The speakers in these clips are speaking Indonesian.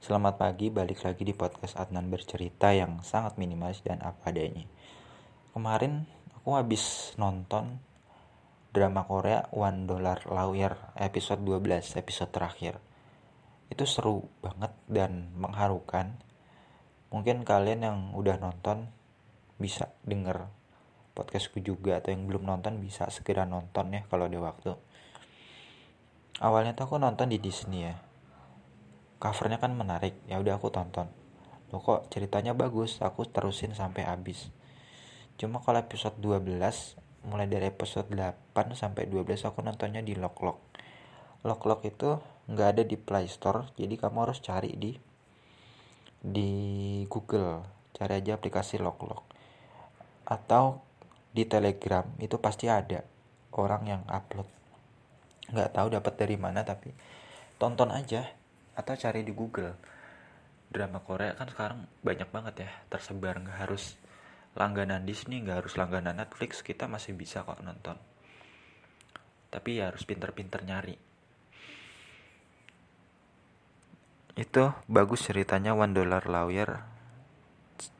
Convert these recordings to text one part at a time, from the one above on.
Selamat pagi, balik lagi di podcast Adnan bercerita yang sangat minimalis dan apa adanya. Kemarin aku habis nonton drama Korea One Dollar Lawyer episode 12, episode terakhir. Itu seru banget dan mengharukan. Mungkin kalian yang udah nonton bisa denger podcastku juga atau yang belum nonton bisa segera nonton ya kalau ada waktu. Awalnya tuh aku nonton di Disney ya covernya kan menarik. Ya udah aku tonton. Lo kok ceritanya bagus? Aku terusin sampai habis. Cuma kalau episode 12 mulai dari episode 8 sampai 12 aku nontonnya di Lock Lock Lock Lock itu nggak ada di Play Store jadi kamu harus cari di di Google. Cari aja aplikasi Lock atau di Telegram itu pasti ada orang yang upload. Nggak tahu dapat dari mana tapi tonton aja atau cari di Google. Drama Korea kan sekarang banyak banget ya tersebar. Nggak harus langganan Disney nggak harus langganan Netflix kita masih bisa kok nonton. Tapi ya harus pinter-pinter nyari. Itu bagus ceritanya One Dollar Lawyer.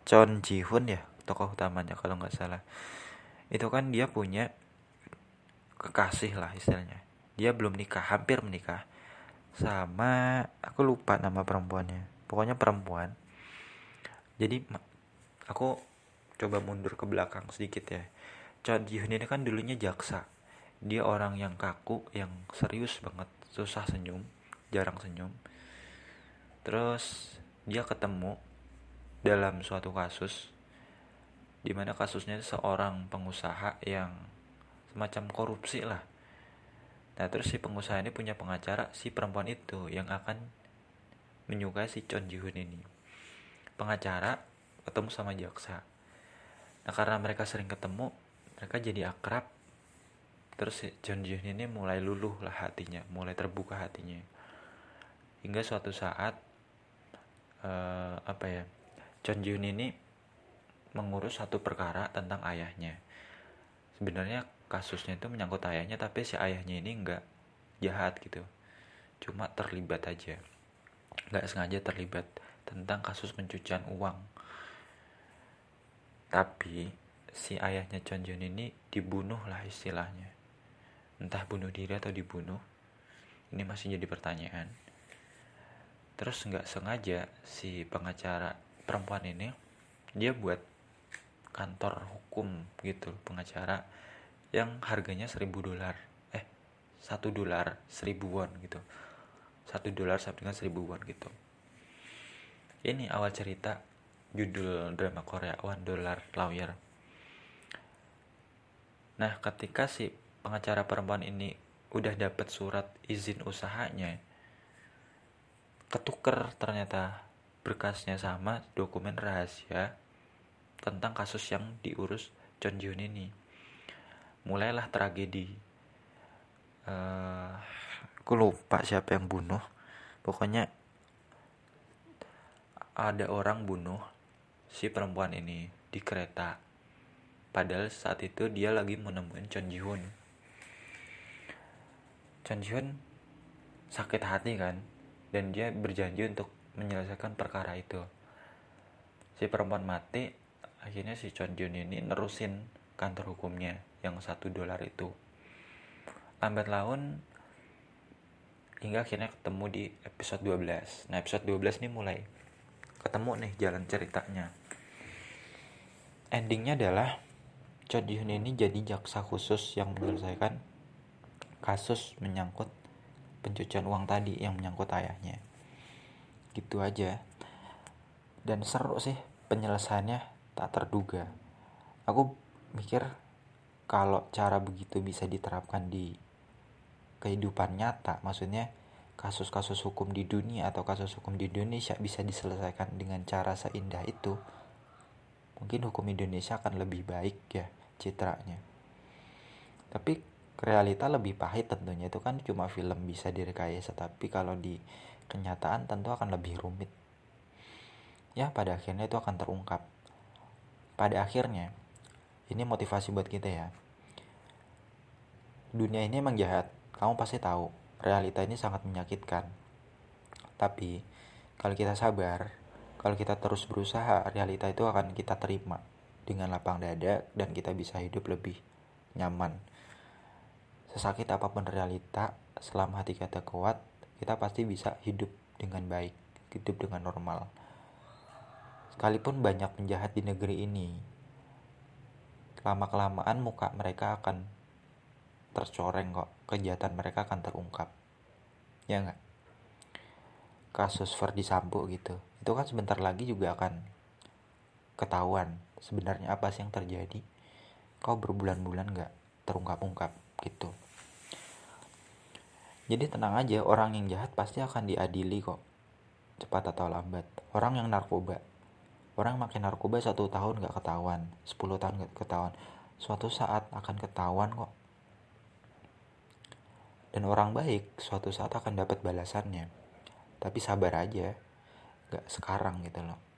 Chon Ji Hoon ya tokoh utamanya kalau nggak salah. Itu kan dia punya kekasih lah istilahnya. Dia belum nikah hampir menikah sama aku lupa nama perempuannya. Pokoknya perempuan. Jadi aku coba mundur ke belakang sedikit ya. Chon Ji Hyun ini kan dulunya jaksa. Dia orang yang kaku yang serius banget. Susah senyum jarang senyum. Terus dia ketemu dalam suatu kasus di mana kasusnya seorang pengusaha yang semacam korupsi lah Nah terus si pengusaha ini punya pengacara si perempuan itu yang akan menyukai si Chon Ji Hoon ini. Pengacara ketemu sama jaksa. Nah karena mereka sering ketemu, mereka jadi akrab. Terus si Chon Ji Hoon ini mulai luluh lah hatinya, mulai terbuka hatinya. Hingga suatu saat uh, apa ya, Chon Ji Hoon ini mengurus satu perkara tentang ayahnya. Sebenarnya kasusnya itu menyangkut ayahnya tapi si ayahnya ini nggak jahat gitu. Cuma terlibat aja. Nggak sengaja terlibat tentang kasus pencucian uang. Tapi si ayahnya Chon Jun ini dibunuh lah istilahnya. Entah bunuh diri atau dibunuh ini masih jadi pertanyaan. Terus nggak sengaja si pengacara perempuan ini dia buat kantor hukum gitu pengacara yang harganya 1000 dolar. Eh satu dolar 1000 won gitu. Satu dolar sama dengan 1000 won gitu. Ini awal cerita judul drama Korea One Dollar Lawyer. Nah ketika si pengacara perempuan ini udah dapat surat izin usahanya ketuker ternyata berkasnya sama dokumen rahasia tentang kasus yang diurus John Jun ini mulailah tragedi. Uh, aku lupa siapa yang bunuh. Pokoknya ada orang bunuh si perempuan ini di kereta. Padahal saat itu dia lagi menemukan Chon Ji Hoon. Chon Ji Hoon sakit hati kan? Dan dia berjanji untuk menyelesaikan perkara itu. Si perempuan mati akhirnya si Chon Ji Hoon ini nerusin kantor hukumnya yang satu dolar itu. Lambat laun hingga akhirnya ketemu di episode 12 nah episode 12 ini mulai ketemu nih jalan ceritanya. Endingnya adalah Cho Hyun ini jadi jaksa khusus yang menyelesaikan kasus menyangkut pencucian uang tadi yang menyangkut ayahnya. Gitu aja. Dan seru sih penyelesaiannya tak terduga. Aku mikir kalau cara begitu bisa diterapkan di kehidupan nyata maksudnya kasus-kasus hukum di dunia atau kasus hukum di Indonesia bisa diselesaikan dengan cara seindah itu mungkin hukum Indonesia akan lebih baik ya citranya. Tapi realita lebih pahit tentunya itu kan cuma film bisa direkayasa tapi kalau di kenyataan tentu akan lebih rumit. Ya pada akhirnya itu akan terungkap. Pada akhirnya ini motivasi buat kita ya. Dunia ini emang jahat. Kamu pasti tahu realita ini sangat menyakitkan. Tapi kalau kita sabar kalau kita terus berusaha realita itu akan kita terima dengan lapang dada dan kita bisa hidup lebih nyaman. Sesakit apa pun realita selama hati kita kuat kita pasti bisa hidup dengan baik hidup dengan normal. Sekalipun banyak penjahat di negeri ini lama kelamaan muka mereka akan tercoreng kok. Kejahatan mereka akan terungkap. Ya nggak? Kasus Ferdi Sambo gitu. Itu kan sebentar lagi juga akan ketahuan sebenarnya apa sih yang terjadi. Kau berbulan-bulan nggak terungkap-ungkap gitu. Jadi tenang aja orang yang jahat pasti akan diadili kok. Cepat atau lambat. Orang yang narkoba orang makin narkoba satu tahun nggak ketahuan 10 tahun nggak ketahuan. Suatu saat akan ketahuan kok. Dan orang baik suatu saat akan dapat balasannya. Tapi sabar aja gak sekarang gitu loh